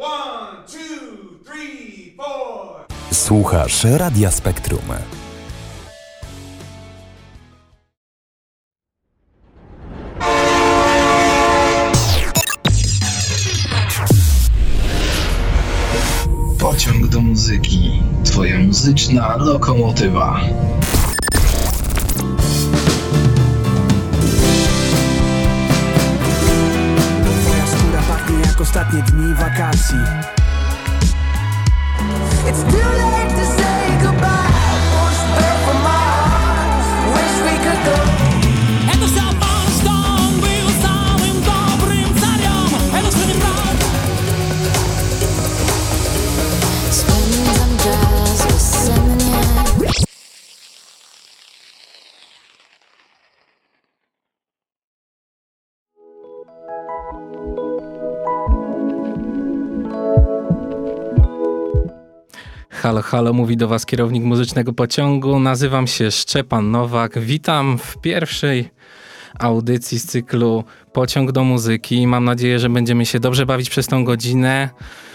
One, two, three, four. Słuchasz Radia Spektrum. Pociąg do muzyki. Twoja muzyczna lokomotywa. Ostatnie dni wakacji. It's too late Halo, halo, mówi do Was kierownik muzycznego pociągu. Nazywam się Szczepan Nowak. Witam w pierwszej audycji z cyklu Pociąg do muzyki. Mam nadzieję, że będziemy się dobrze bawić przez tą godzinę.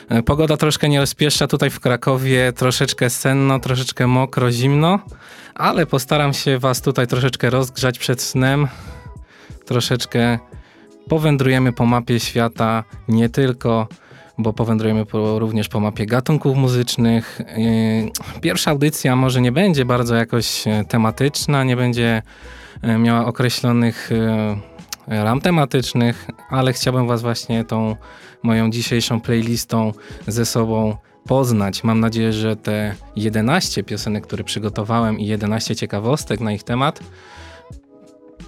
E, Pogoda troszkę nie rozpieszcza tutaj w Krakowie, troszeczkę senno, troszeczkę mokro, zimno, ale postaram się Was tutaj troszeczkę rozgrzać przed snem. Troszeczkę powędrujemy po mapie świata, nie tylko bo powędrujemy po, również po mapie gatunków muzycznych. Yy, Pierwsza audycja może nie będzie bardzo jakoś e, tematyczna, nie będzie e, miała określonych e, ram tematycznych, ale chciałbym Was właśnie tą moją dzisiejszą playlistą ze sobą poznać. Mam nadzieję, że te 11 piosenek, które przygotowałem i 11 ciekawostek na ich temat,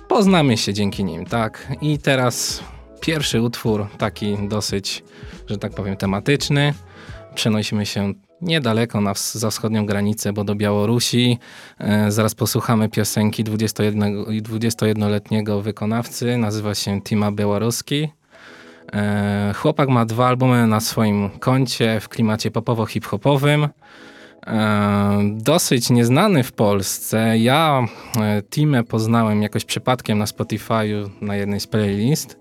poznamy się dzięki nim, tak? I teraz pierwszy utwór, taki dosyć, że tak powiem, tematyczny. Przenosimy się niedaleko na za wschodnią granicę, bo do Białorusi. E, zaraz posłuchamy piosenki 21 i 21-letniego wykonawcy. Nazywa się Tima Białoruski. E, chłopak ma dwa albumy na swoim koncie w klimacie popowo-hip-hopowym. E, dosyć nieznany w Polsce. Ja e, Timę poznałem jakoś przypadkiem na Spotify'u na jednej z playlist,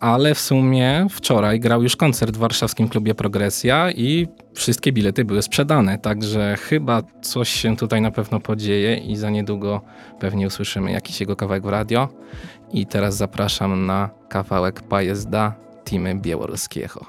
ale w sumie wczoraj grał już koncert w warszawskim klubie Progresja i wszystkie bilety były sprzedane, także chyba coś się tutaj na pewno podzieje i za niedługo pewnie usłyszymy jakiś jego kawałek w radio. I teraz zapraszam na kawałek Pajezda Timy Białoruskiego.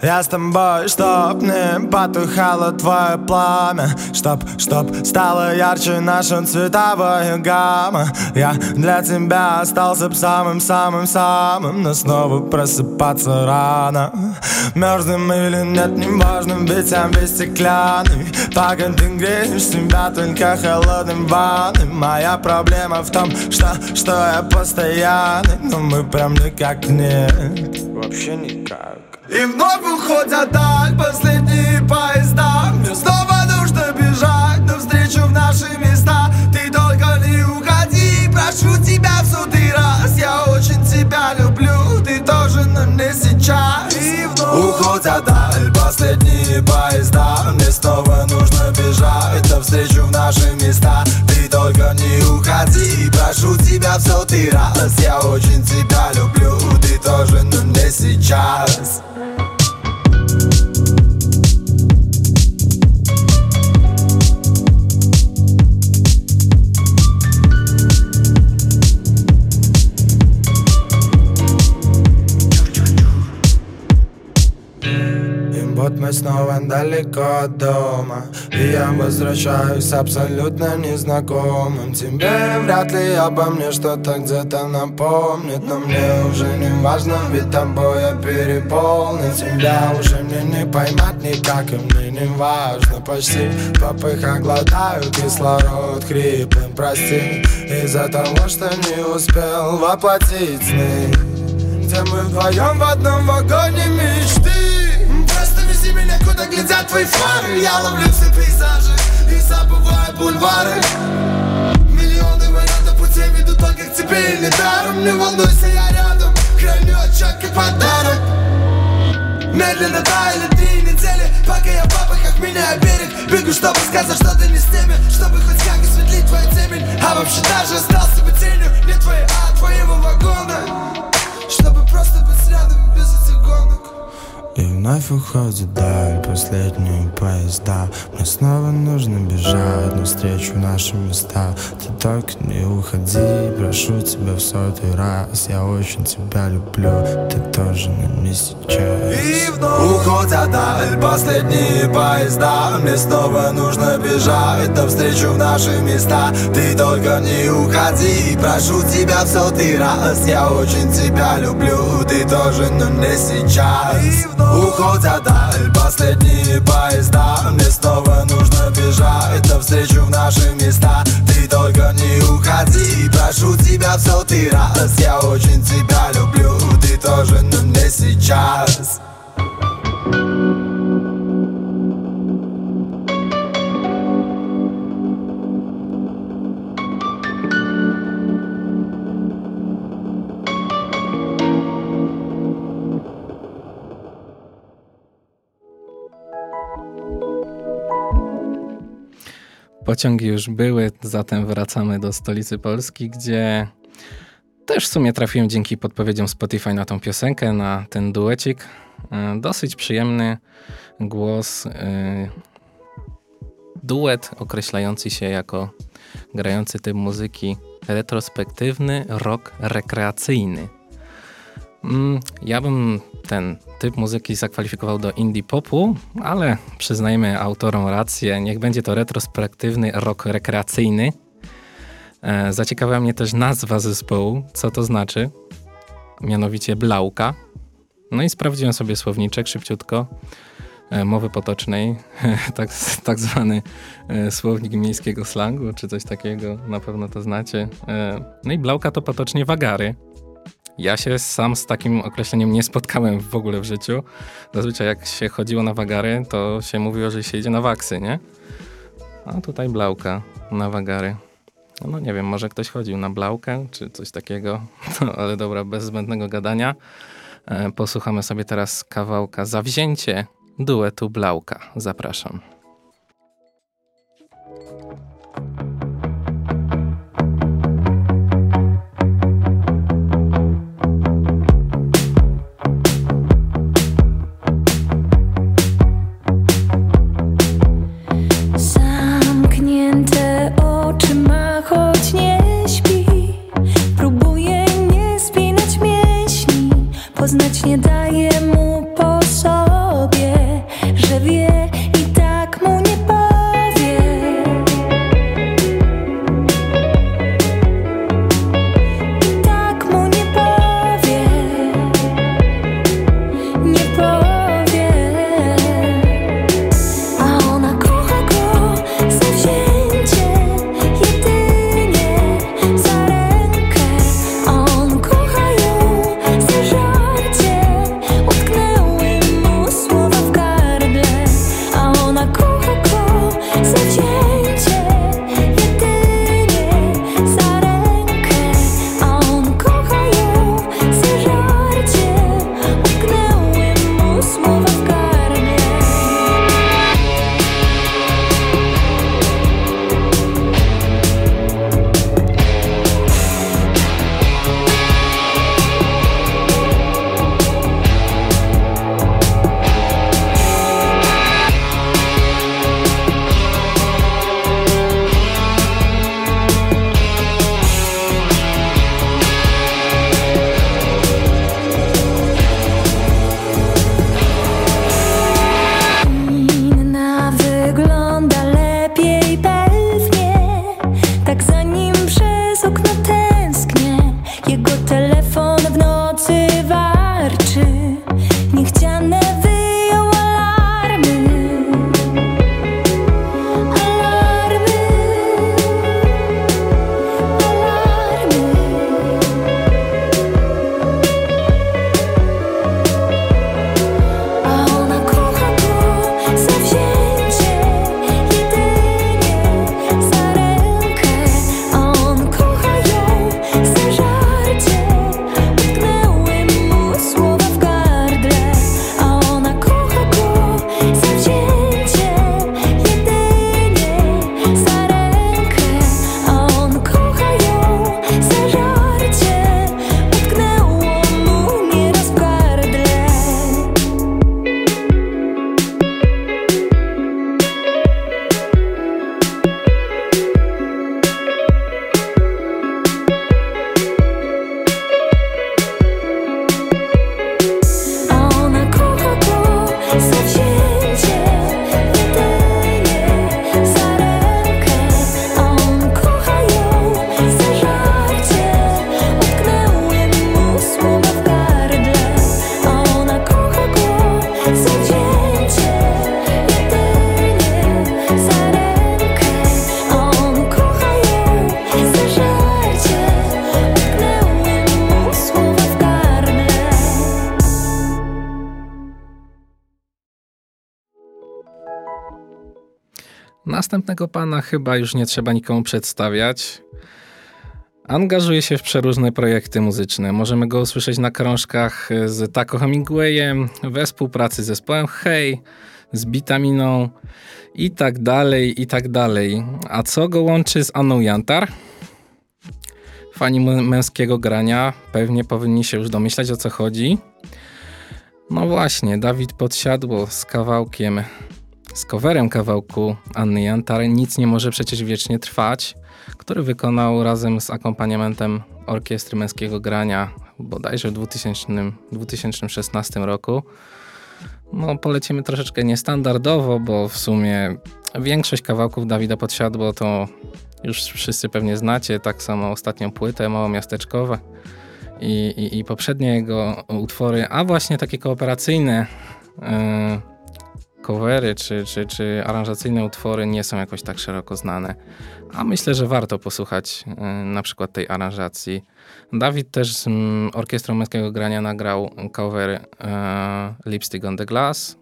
Я с тобой, чтоб не потухало твое пламя. Чтоб, чтоб стало ярче наша цветовая гамма. Я для тебя остался б самым-самым-самым Но снова просыпаться рано. Мерзнем или нет, неважно, ведь я весь стеклянный. Пока ты греешь себя только холодным ванной. Моя проблема в том, что, что я постоянный Но мы прям никак не Вообще никак и вновь уходят даль последние поезда. Мне снова нужно бежать навстречу в наши места. Ты только не уходи, прошу тебя в сотый раз Я очень тебя люблю, ты тоже, но не сейчас. И вновь уходят даль последние поезда. Мне снова нужно бежать навстречу в наши места. Ты только не уходи, прошу тебя в сотый раз Я очень тебя люблю, ты тоже, но не сейчас снова далеко от дома. И я возвращаюсь абсолютно незнакомым. Тебе вряд ли обо мне что-то где-то напомнит Но мне уже не важно, ведь тобой я переполнен. Тебя уже мне не поймать никак, и мне не важно. Почти попыха глотаю кислород хриплым, прости Из-за того, что не успел воплотить сны. Где мы вдвоем в одном вагоне мечты куда глядят твои фары Я ловлю все пейзажи и забываю бульвары. Миллионы вариантов путей ведут только к тебе или даром. Не волнуйся, я рядом Крайний очаг и подарок. Медленно таяли дни и недели Пока я в попыхах меняю берег Бегу, чтобы сказать, что ты не с теми Чтобы хоть как осветлить твою темень. А вообще даже остался бы тенью Не твоей, а твоего вагона. Чтобы просто быть рядом вновь уходит даль последние поезда. Мне снова нужно бежать навстречу нашим места Ты только не уходи, прошу тебя в сотый раз. Я очень тебя люблю, ты тоже, но не сейчас. И вновь уходят даль последние поезда Мне снова нужно бежать навстречу в наши места Ты только не уходи, прошу тебя в сотый раз. Я очень тебя люблю, ты тоже, но не сейчас. И вновь уходят даль. Последние поезда Мне снова нужно бежать. Навстречу в наши места. Ты только не уходи, прошу тебя в сотый раз. Я очень тебя люблю, ты тоже, но не сейчас Pociągi już były, zatem wracamy do stolicy Polski, gdzie też w sumie trafiłem dzięki podpowiedziom Spotify na tą piosenkę, na ten duecik. E, Dosyć przyjemny głos. e, Duet określający się jako grający typ muzyki retrospektywny, rock rekreacyjny. Mm, Ja bym ten typ muzyki zakwalifikował do indie popu, ale przyznajmy autorom rację, niech będzie to retrospektywny rock rekreacyjny. E, zaciekawiła mnie też nazwa zespołu, co to znaczy, mianowicie Blauka. No i sprawdziłem sobie słowniczek szybciutko, e, mowy potocznej, tak, tak zwany e, słownik miejskiego slangu, czy coś takiego, na pewno to znacie. E, no i Blauka to potocznie wagary. Ja się sam z takim określeniem nie spotkałem w ogóle w życiu. Zazwyczaj jak się chodziło na wagary, to się mówiło, że się idzie na waksy, nie? A tutaj blauka na wagary. No nie wiem, może ktoś chodził na blaukę, czy coś takiego, no, ale dobra, bez zbędnego gadania. E, posłuchamy sobie teraz kawałka Zawzięcie duetu Blauka. Zapraszam. Następnego pana chyba już nie trzeba nikomu przedstawiać. Angażuje się w przeróżne projekty muzyczne. Możemy go usłyszeć na krążkach z Taco Hemingwayem, we współpracy z zespołem Hey, z Bitaminą i tak dalej, i tak dalej. A co go łączy z Anną Jantar? Fani męskiego grania pewnie powinni się już domyślać o co chodzi. No właśnie, Dawid podsiadło z kawałkiem, z coverem kawałku Anny Jantar Nic nie może przecież wiecznie trwać, który wykonał razem z akompaniamentem Orkiestry Męskiego Grania bodajże w 2000, 2016 roku. No, polecimy troszeczkę niestandardowo, bo w sumie większość kawałków Dawida Podsiadło to już wszyscy pewnie znacie, tak samo ostatnią płytę Małomiasteczkowe i, i, i poprzednie jego utwory, a właśnie takie kooperacyjne yy, covery czy, czy, czy aranżacyjne utwory nie są jakoś tak szeroko znane. A myślę, że warto posłuchać yy, na przykład tej aranżacji. Dawid też z mm, Orkiestrą Męskiego Grania nagrał cover yy, Lipstick on the Glass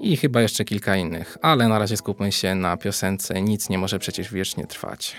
i chyba jeszcze kilka innych, ale na razie skupmy się na piosence Nic nie może przecież wiecznie trwać.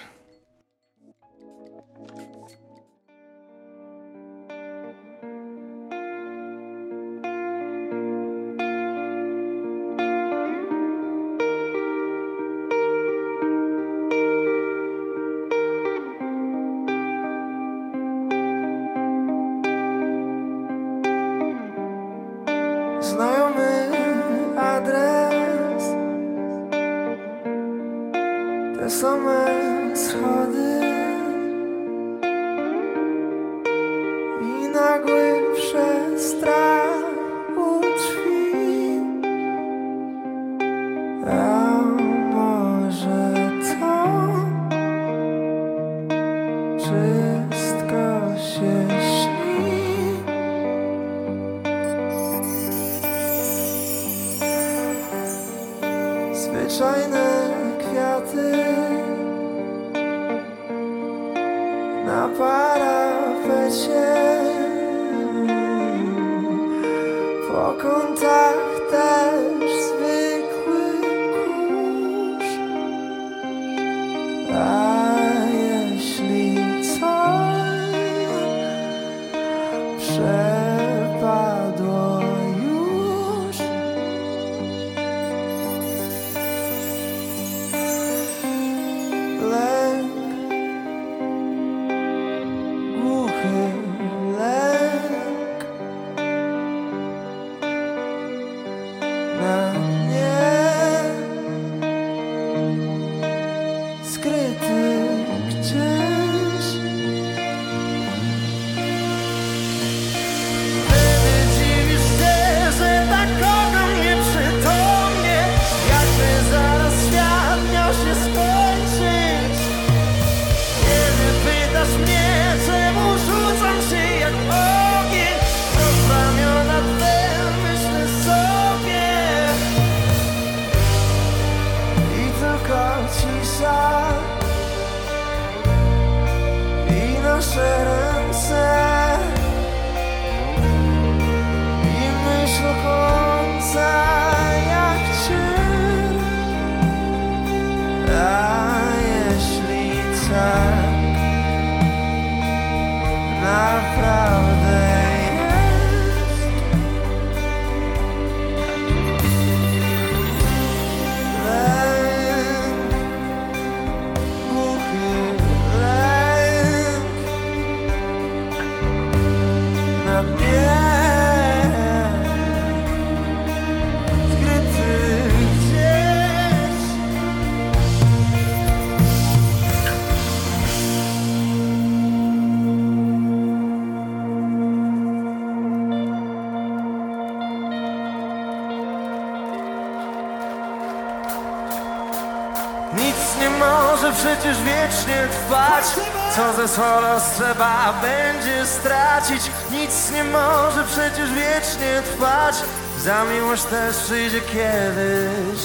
Co ze los trzeba będzie stracić. Nic nie może przecież wiecznie trwać. Za miłość też przyjdzie kiedyś.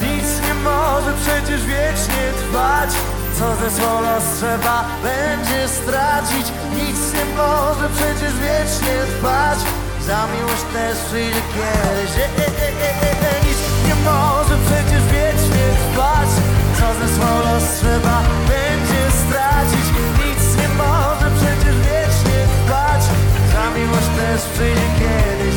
Nic nie może przecież wiecznie trwać. Co ze swą trzeba będzie stracić. Nic nie może przecież wiecznie trwać. Za miłość też przyjdzie kiedyś. Nic nie może przecież wiecznie trwać. Co ze swą trzeba będzie stracić. Nic nie może przecież wiecznie trwać. Za miłość też przyjdzie kiedyś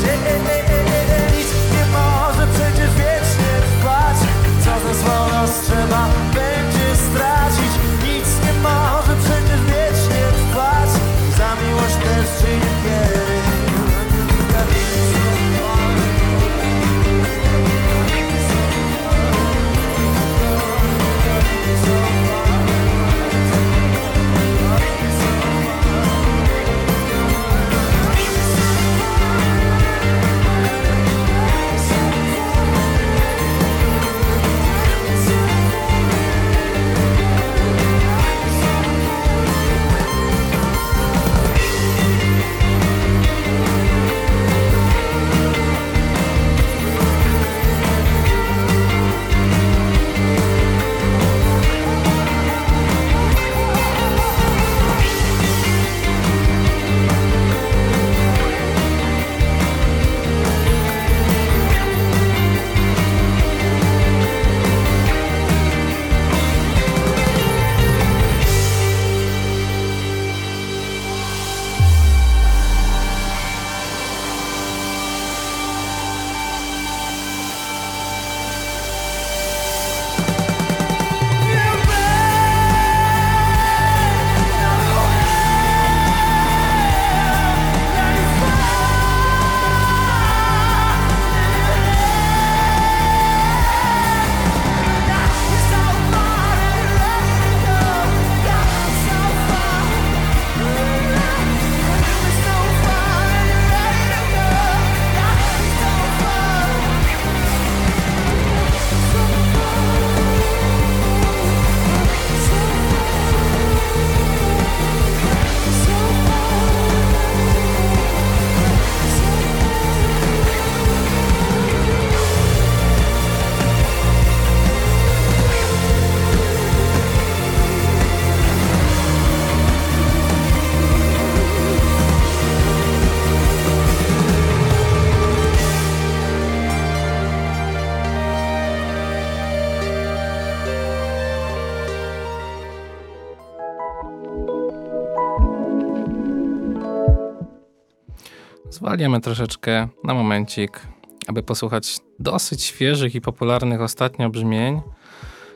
Zwalniamy troszeczkę na momencik, aby posłuchać dosyć świeżych i popularnych ostatnio brzmień,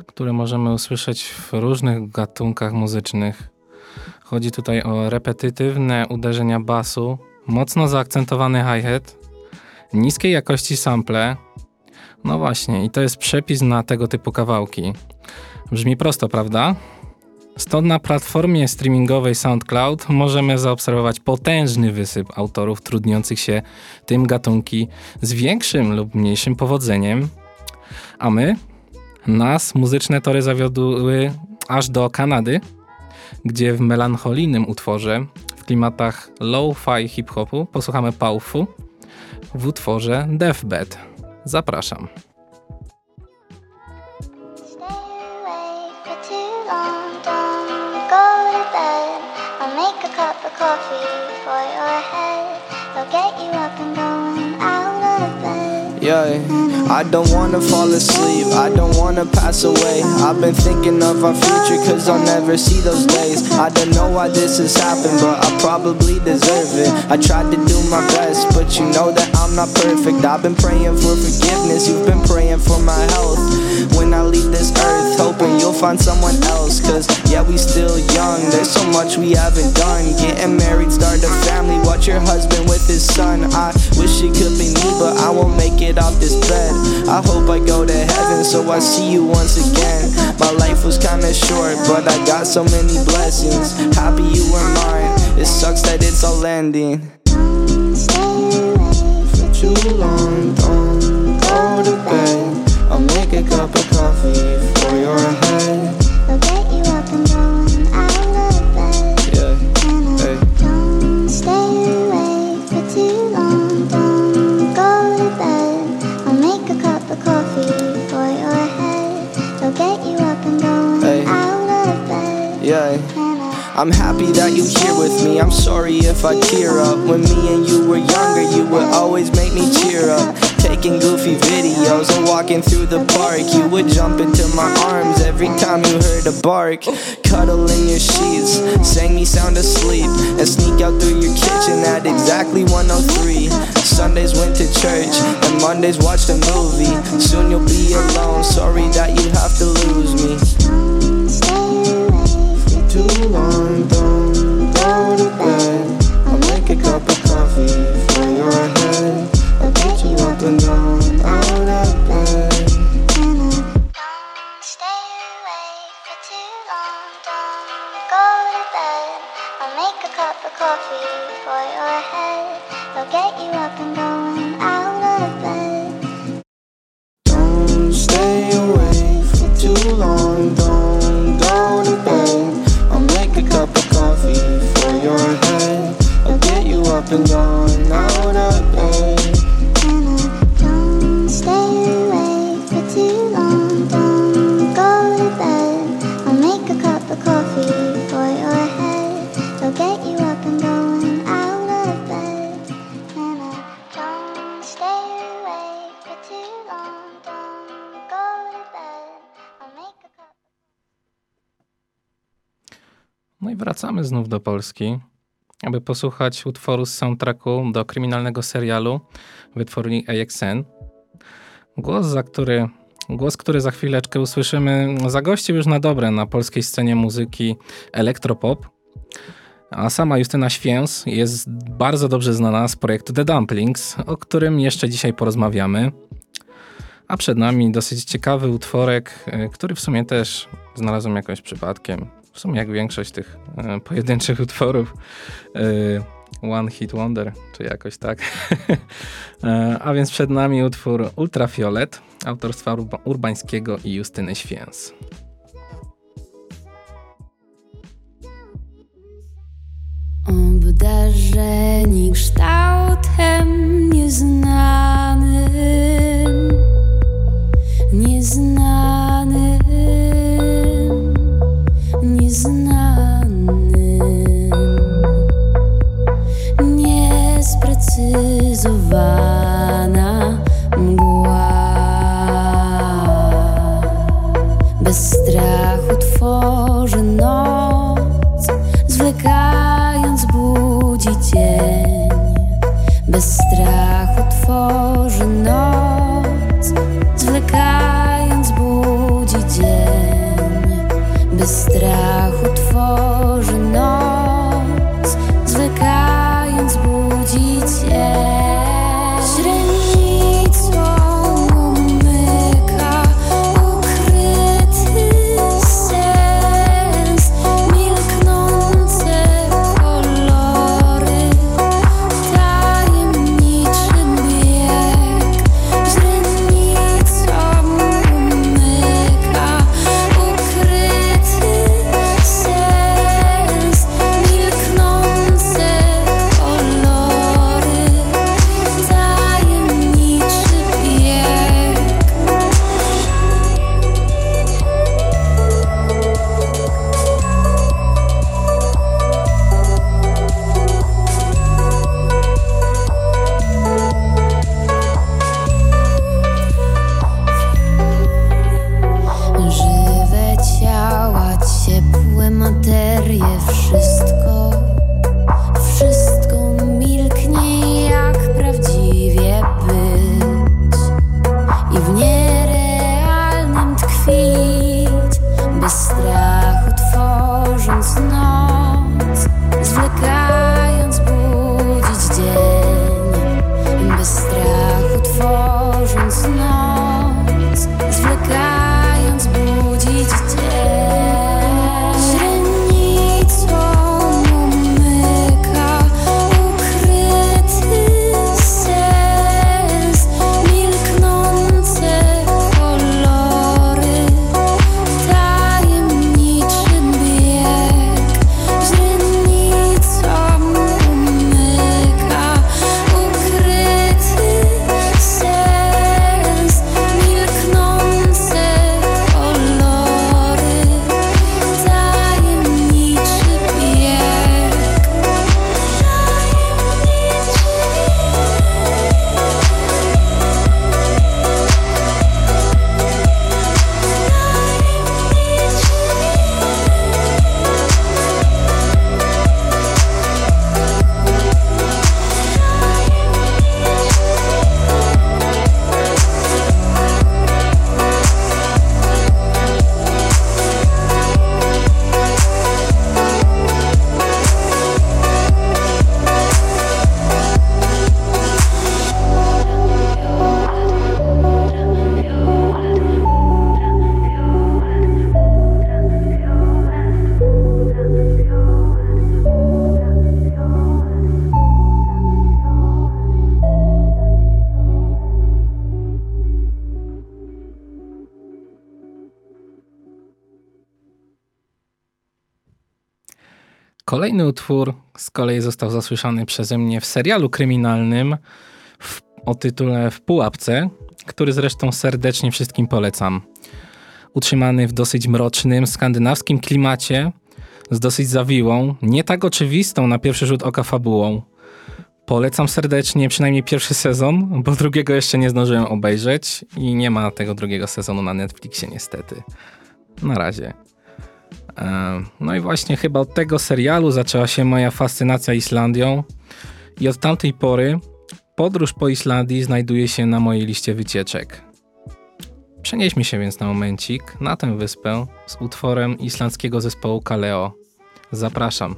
które możemy usłyszeć w różnych gatunkach muzycznych. Chodzi tutaj o repetytywne uderzenia basu, mocno zaakcentowany hi-hat, niskiej jakości sample. No właśnie, i to jest przepis na tego typu kawałki. Brzmi prosto, prawda? Stąd na platformie streamingowej SoundCloud możemy zaobserwować potężny wysyp autorów trudniących się tym gatunki z większym lub mniejszym powodzeniem. A my? Nas muzyczne tory zawiodły aż do Kanady, gdzie w melancholijnym utworze w klimatach low-fi hip-hopu posłuchamy Paufu w utworze Deathbed. Zapraszam. Yeah, I don't wanna fall asleep, I don't wanna pass away. I've been thinking of our future, cause I'll never see those days. I don't know why this has happened, but I probably deserve it. I tried to do my best, but you know that I'm not perfect. I've been praying for forgiveness, you've been praying for my health. When I leave this earth, hoping you'll find someone else. Cause yeah, we still young, there's so much we haven't done. Getting married, start a family, watch your husband with his son. I wish it could be me, but I won't make it off this bed. I hope I go to heaven, so I see you once again. My life was kinda short, but I got so many blessings. Happy you were mine, it sucks that it's all ending. Stay away For too long, don't go to bed. I'll make a cup of coffee for your head. I'll get you up and going out of bed. Yeah, hey. Don't stay awake for too long. Don't go to bed. I'll make a cup of coffee for your head. I'll get you up and going Hey. out of bed. Yeah. I'm happy that you're here with me. I'm sorry if I tear up. When me and you were younger, you would always make me cheer up. Taking goofy videos and walking through the park. You would jump into my arms every time you heard a bark. Cuddle in your sheets, sang me sound asleep, and sneak out through your kitchen at exactly 103. Sundays went to church, and Mondays watched a movie. Soon you'll be alone, sorry that you have to lose me. For too long, don't go to bed. I'll make a cup of coffee get you up and down out of bed. Go to bed. I'll make a cup of coffee for your head. I'll get you up and going out wracamy znów do Polski, aby posłuchać utworu z soundtracku do kryminalnego serialu wytwórni AXN. Głos, za który, głos, który za chwileczkę usłyszymy, zagościł już na dobre na polskiej scenie muzyki elektropop. A sama Justyna Święs jest bardzo dobrze znana z projektu The Dumplings, o którym jeszcze dzisiaj porozmawiamy. A przed nami dosyć ciekawy utworek, e, który w sumie też znalazłem jakoś przypadkiem. W sumie jak większość tych e, pojedynczych utworów. E, One Hit Wonder, czy jakoś tak. E, A więc przed nami utwór Ultrafiolet autorstwa Urba- Urbańskiego i Justyny Święs. Obdarzeni kształtem nieznanym, nieznanym, nieznanym, niesprecyzowana mgła. Bez strachu Kolejny utwór z kolei został zasłyszany przeze mnie w serialu kryminalnym w, o tytule W pułapce, który zresztą serdecznie wszystkim polecam. Utrzymany w dosyć mrocznym, skandynawskim klimacie, z dosyć zawiłą, nie tak oczywistą na pierwszy rzut oka fabułą. Polecam serdecznie przynajmniej pierwszy sezon, bo drugiego jeszcze nie zdążyłem obejrzeć i nie ma tego drugiego sezonu na Netflixie niestety. Na razie. E, No i właśnie chyba od tego serialu zaczęła się moja fascynacja Islandią i od tamtej pory podróż po Islandii znajduje się na mojej liście wycieczek. Przenieśmy się więc na momencik na tę wyspę z utworem islandzkiego zespołu Kaleo. Zapraszam.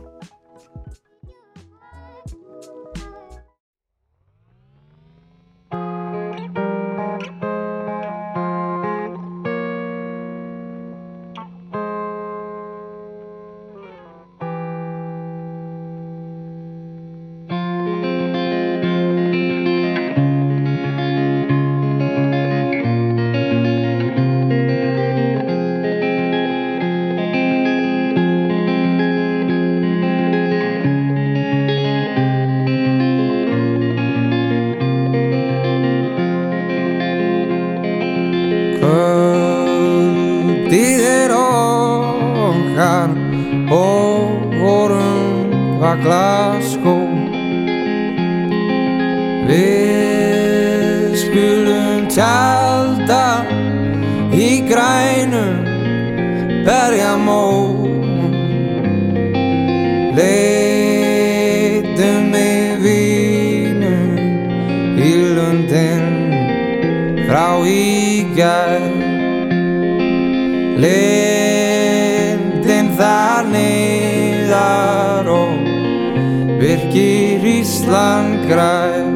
Virkir Ísland græn.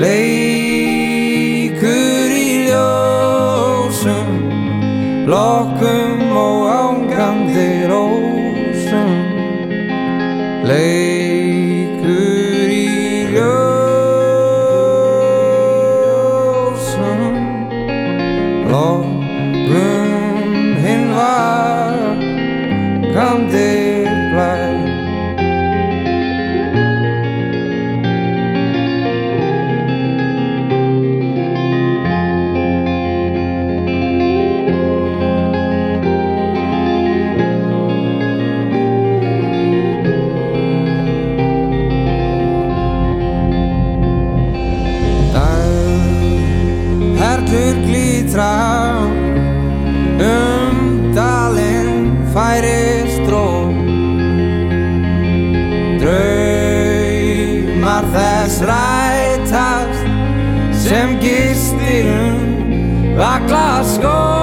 Leikur í ljósum Lokkum og ángandi rósum. Leikur Glasgow.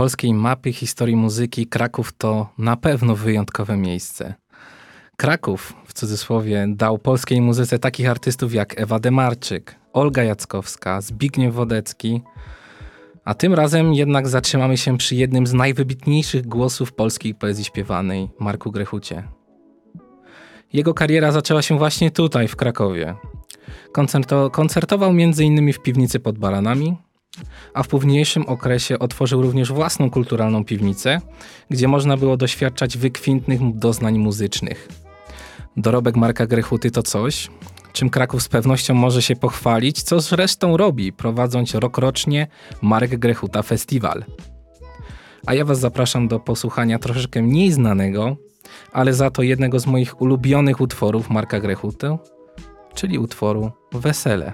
Polskiej mapie historii muzyki Kraków to na pewno wyjątkowe miejsce. Kraków, w cudzysłowie, dał polskiej muzyce takich artystów jak Ewa Demarczyk, Olga Jackowska, Zbigniew Wodecki, a tym razem jednak zatrzymamy się przy jednym z najwybitniejszych głosów polskiej poezji śpiewanej, Marku Grechucie. Jego kariera zaczęła się właśnie tutaj, w Krakowie. Koncerto, koncertował m.in. w piwnicy pod Baranami, a w późniejszym okresie otworzył również własną kulturalną piwnicę, gdzie można było doświadczać wykwintnych doznań muzycznych. Dorobek Marka Grechuty to coś, czym Kraków z pewnością może się pochwalić, co zresztą robi, prowadząc rokrocznie Marek Grechuta Festiwal. A ja Was zapraszam do posłuchania troszeczkę mniej znanego, ale za to jednego z moich ulubionych utworów Marka Grechuty, czyli utworu Wesele.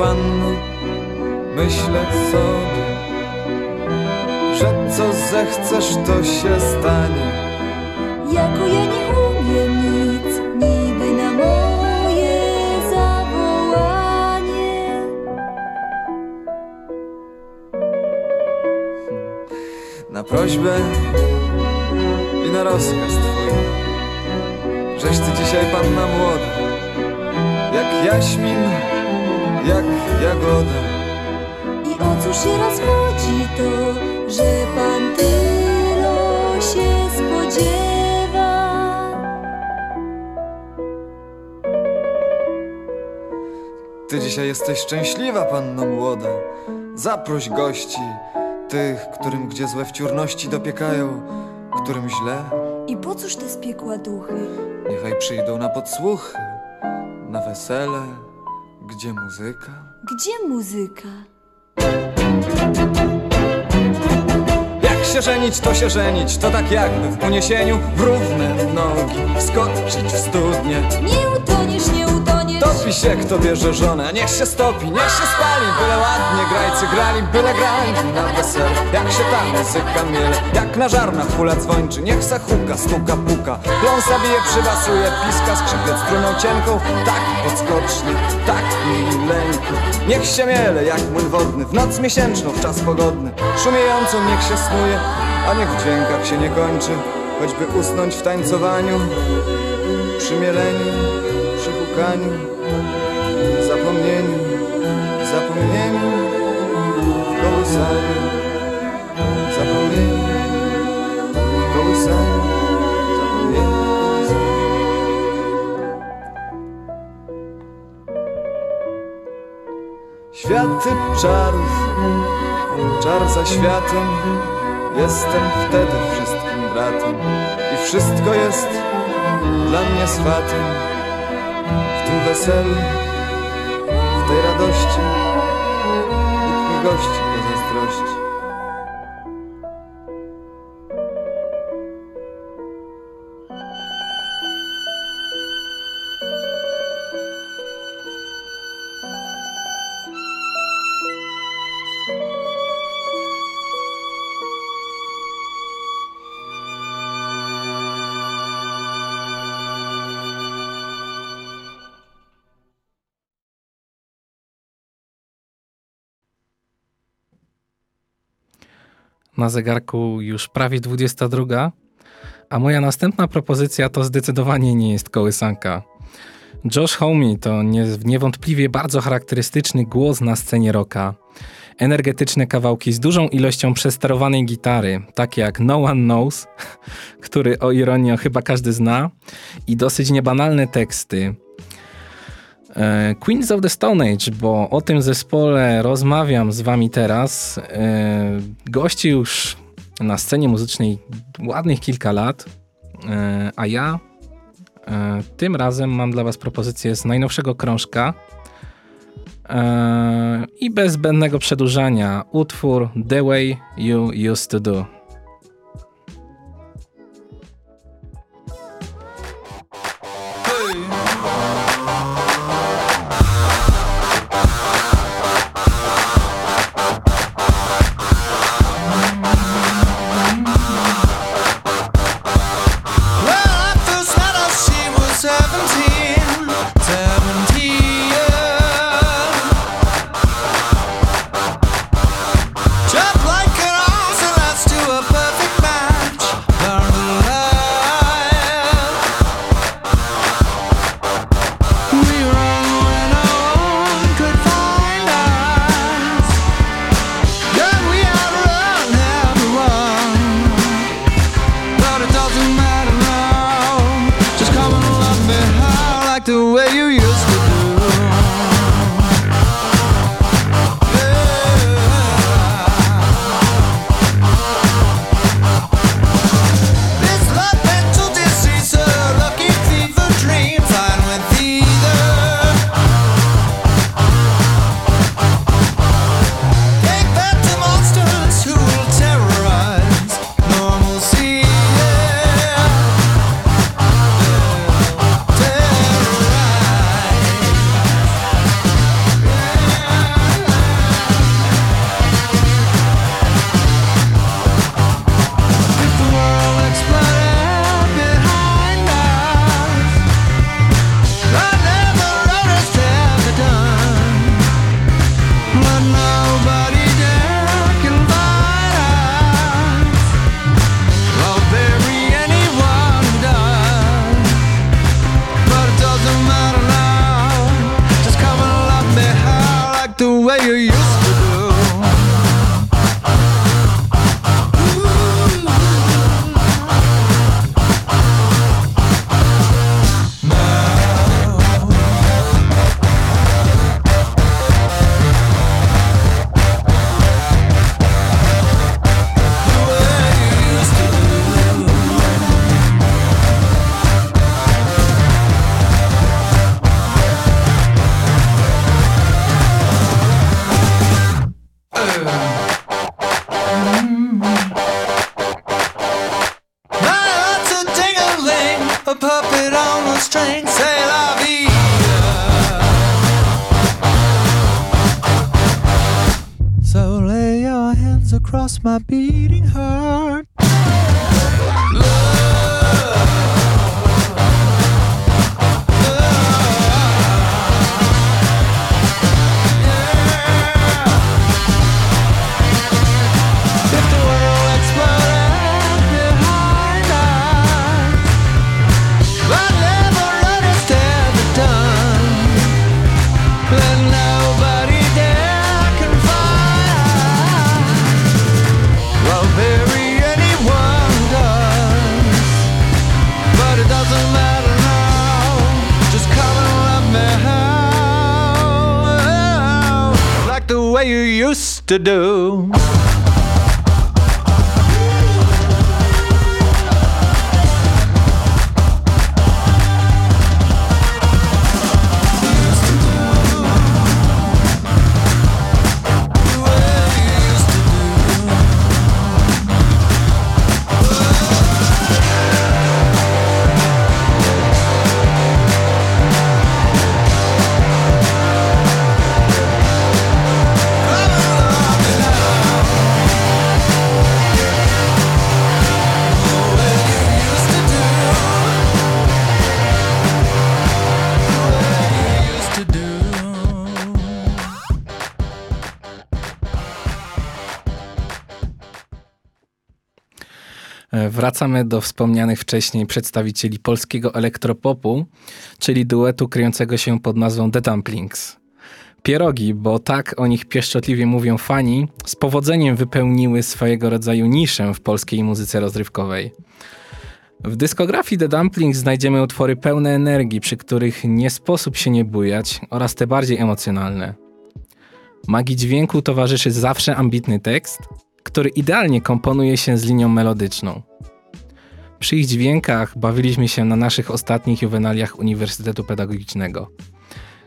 Panno, myślę sobie, że co zechcesz, to się stanie. Jako ja nie umiem nic, niby na moje zawołanie. Na prośbę i na rozkaz twój, żeś ty dzisiaj panna młoda, jak jaśmin, I o cóż się rozchodzi to, że pan tylo się spodziewa? Ty dzisiaj jesteś szczęśliwa, panno młoda. Zaproś gości, tych, którym gdzie złe wciórności dopiekają, którym źle, I po cóż te spiekła duchy? niechaj przyjdą na podsłuchy, na wesele, gdzie muzyka. Gdzie muzyka? Jak się żenić, to się żenić, to tak jakby w uniesieniu w równe nogi wskoczyć w studnie. Nie utoniesz, nie utoniesz. Topi się, kto bierze żonę, niech się stopi, niech się spali. Byle ładnie grajcy grali, byle grali na wesele. Jak się ta muzyka miele, jak na żarnach hula dzwończy. Niech se huka, stuka, puka, pląsa bije, przybasuje Piska skrzypiec struną cienką, tak podskocznie, tak mileńko Niech się miele, jak młyn wodny, w noc miesięczną, w czas pogodny. Szumiejącą niech się snuje, a niech w dźwiękach się nie kończy. Choćby usnąć w tańcowaniu, przy hukaniu zapomnieniu, zapomnieniu, w kołysaniu, zapomnieniu, w kołysaniu, zapomnieniu, w kołysaniu. Światy czarów, czar za światem, jestem wtedy wszystkim bratem i wszystko jest dla mnie swatem tym weselu, w tej radości, Bóg mi gości po Na zegarku już prawie 22, a moja następna propozycja to zdecydowanie nie jest kołysanka. Josh Homme to nie, niewątpliwie bardzo charakterystyczny głos na scenie rocka. Energetyczne kawałki z dużą ilością przesterowanej gitary, takie jak No One Knows, który o ironio chyba każdy zna, i dosyć niebanalne teksty. E, Queens of the Stone Age, bo o tym zespole rozmawiam z wami teraz. E, Gości już na scenie muzycznej ładnych kilka lat, e, a ja tym razem mam dla was propozycję z najnowszego krążka i bez zbędnego przedłużania utwór The Way You Used to Do. String. Say la vida. So lay your hands across my beating to do. Wracamy do wspomnianych wcześniej przedstawicieli polskiego elektropopu, czyli duetu kryjącego się pod nazwą The Dumplings. Pierogi, bo tak o nich pieszczotliwie mówią fani, z powodzeniem wypełniły swojego rodzaju niszę w polskiej muzyce rozrywkowej. W dyskografii The Dumplings znajdziemy utwory pełne energii, przy których nie sposób się nie bujać, oraz te bardziej emocjonalne. Magii dźwięku towarzyszy zawsze ambitny tekst, który idealnie komponuje się z linią melodyczną. Przy ich dźwiękach bawiliśmy się na naszych ostatnich juwenaliach Uniwersytetu Pedagogicznego.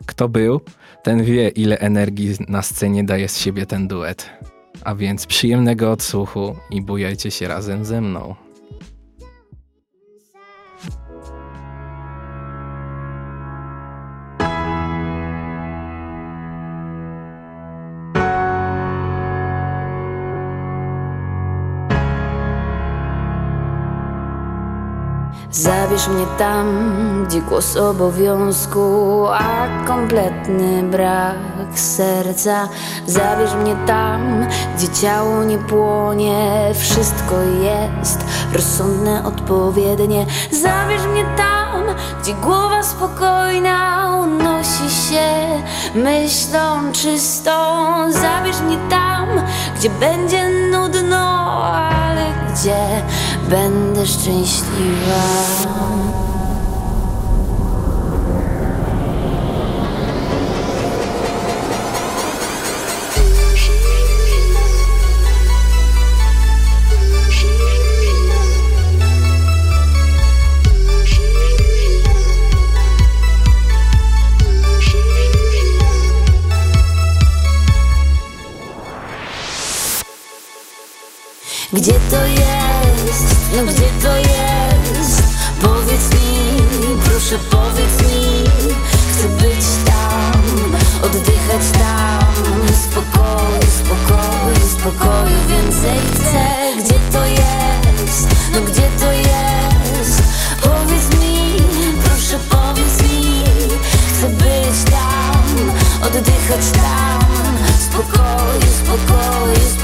Kto był, ten wie, ile energii na scenie daje z siebie ten duet. A więc przyjemnego odsłuchu i bujajcie się razem ze mną. Zabierz mnie tam, gdzie głos obowiązku, a kompletny brak serca. Zabierz mnie tam, gdzie ciało nie płonie, wszystko jest rozsądne, odpowiednie. Zabierz mnie tam, gdzie głowa spokojna unosi się myślą czystą. Zabierz mnie tam, gdzie będzie nudno, ale gdzie będę szczęśliwa. Gdzie to jest? No gdzie to jest? Powiedz mi, proszę powiedz mi Chcę być tam, oddychać tam Spokoju, spokoju, spokoju Więcej chcę Gdzie to jest? No gdzie to jest? Powiedz mi, proszę powiedz mi Chcę być tam, oddychać tam Spokoju, spokoju, spokoju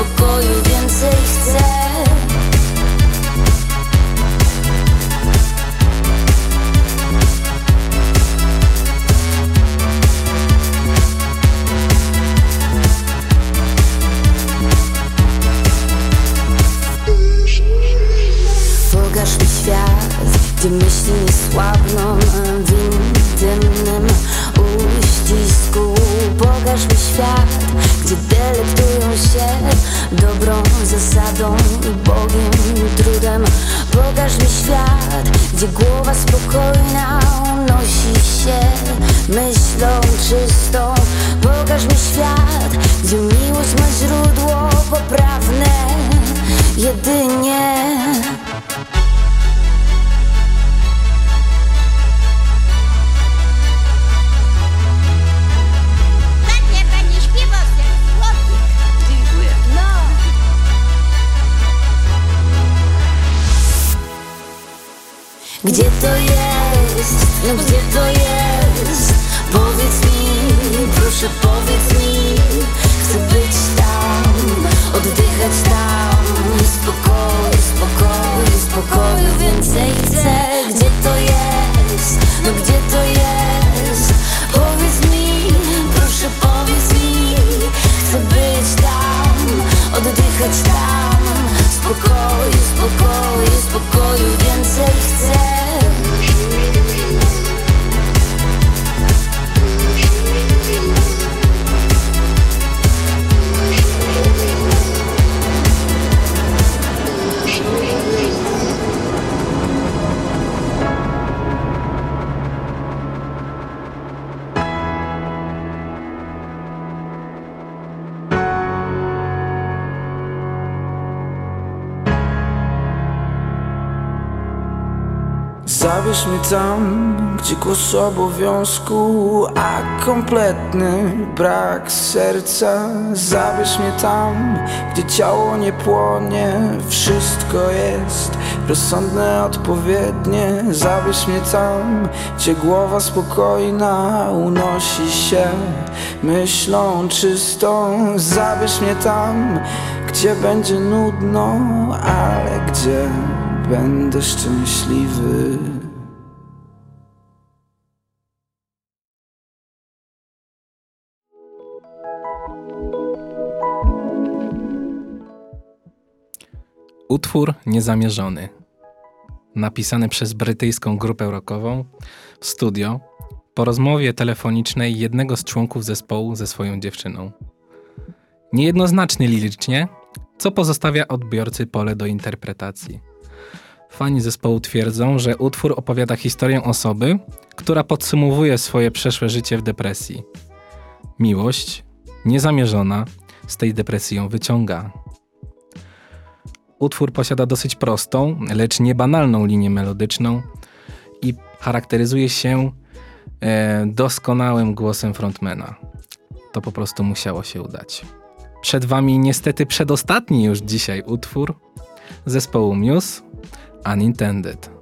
zasadą i Bogiem i trudem. Pokaż mi świat, gdzie głowa spokojna unosi się myślą czystą. Pokaż mi świat, gdzie miłość ma źródło poprawne jedynie to jest? No gdzie to jest? Powiedz mi, proszę powiedz mi tam, gdzie głos obowiązku, a kompletny brak serca. Zabierz mnie tam, gdzie ciało nie płonie, wszystko jest rozsądne, odpowiednie. Zabierz mnie tam, gdzie głowa spokojna unosi się myślą czystą. Zabierz mnie tam, gdzie będzie nudno, ale gdzie będę szczęśliwy. Utwór niezamierzony. napisany przez brytyjską grupę rockową w studio po rozmowie telefonicznej jednego z członków zespołu ze swoją dziewczyną. Niejednoznaczny lirycznie, co pozostawia odbiorcy pole do interpretacji. Fani zespołu twierdzą, że utwór opowiada historię osoby, która podsumowuje swoje przeszłe życie w depresji. Miłość, niezamierzona, z tej depresji ją wyciąga. Utwór posiada dosyć prostą, lecz niebanalną linię melodyczną i charakteryzuje się e, doskonałym głosem frontmana. To po prostu musiało się udać. Przed wami niestety przedostatni już dzisiaj utwór zespołu Muse Unintended.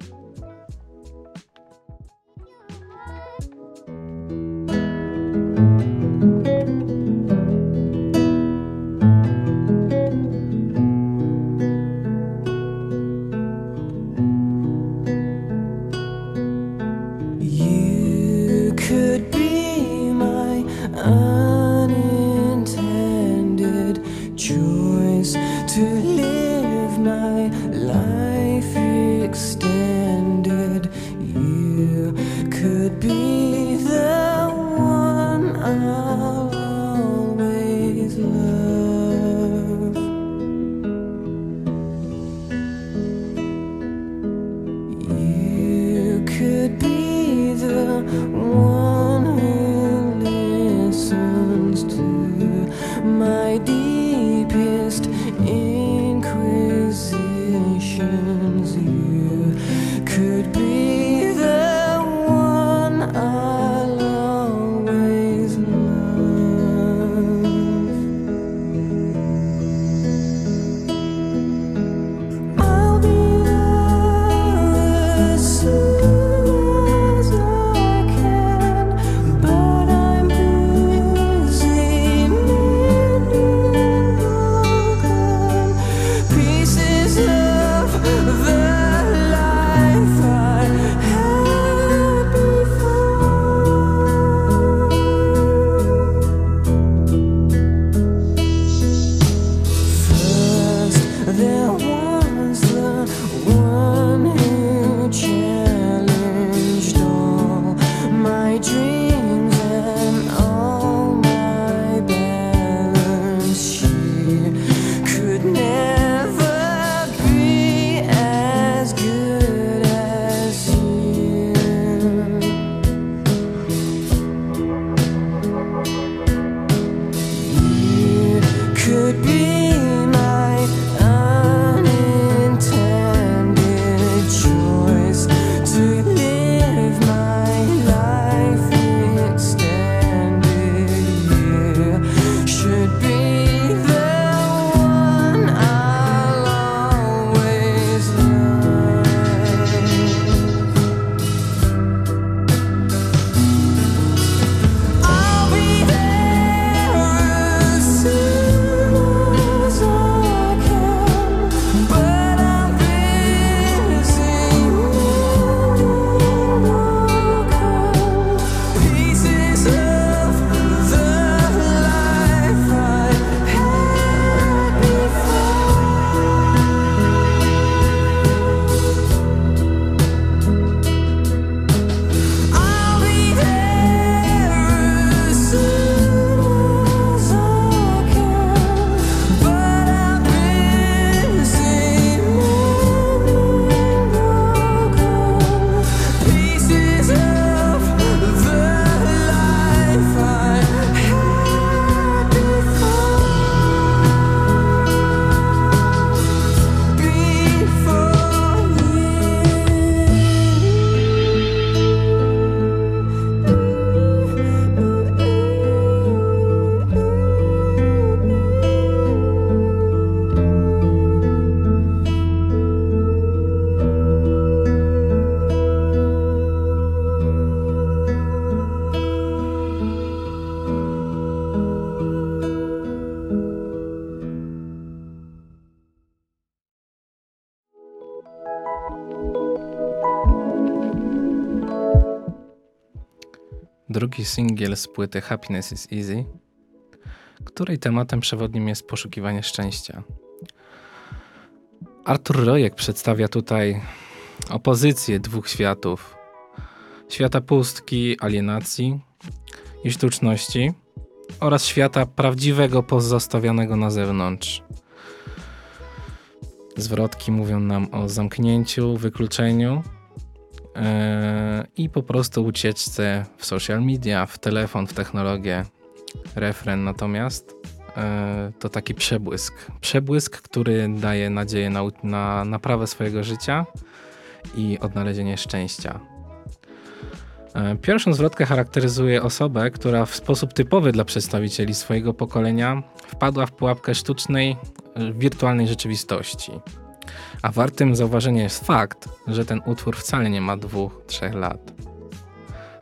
Singiel z płyty Happiness is Easy, której tematem przewodnim jest poszukiwanie szczęścia. Artur Rojek przedstawia tutaj opozycję dwóch światów. Świata pustki, alienacji i sztuczności oraz świata prawdziwego, pozostawionego na zewnątrz. Zwrotki mówią nam o zamknięciu, wykluczeniu i po prostu ucieczce w social media, w telefon, w technologię. Refren natomiast yy, to taki przebłysk. Przebłysk, który daje nadzieję na, na naprawę swojego życia i odnalezienie szczęścia. E, Pierwszą zwrotkę charakteryzuje osobę, która w sposób typowy dla przedstawicieli swojego pokolenia wpadła w pułapkę sztucznej, wirtualnej rzeczywistości. A wartym zauważenia jest fakt, że ten utwór wcale nie ma dwóch, trzech lat.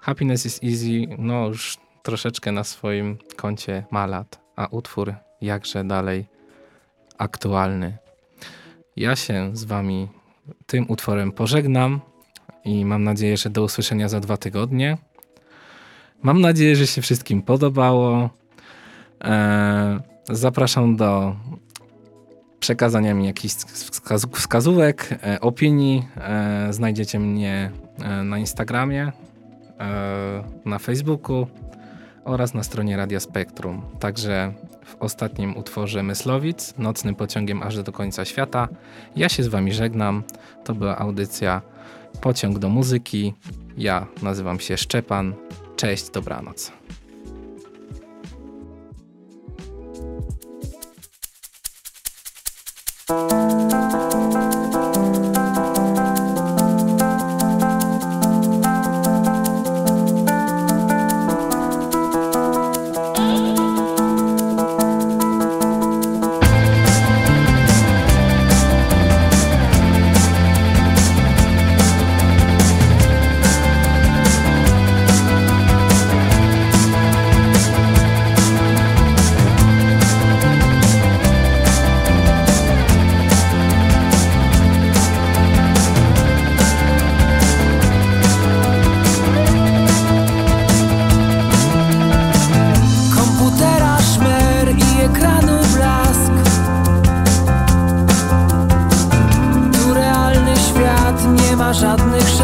Happiness is Easy no już troszeczkę na swoim koncie ma lat, a utwór jakże dalej aktualny. Ja się z wami tym utworem pożegnam i mam nadzieję, że do usłyszenia za dwa tygodnie. Mam nadzieję, że się wszystkim podobało. Eee, zapraszam do przekazania mi jakichś wskaz wskazówek, e, opinii. E, znajdziecie mnie e, na Instagramie, na Facebooku oraz na stronie Radia Spektrum. Także w ostatnim utworze Myslowic, nocnym pociągiem aż do końca świata. Ja się z wami żegnam. To była audycja Pociąg do muzyki. Ja nazywam się Szczepan. Cześć, dobranoc. Żadnych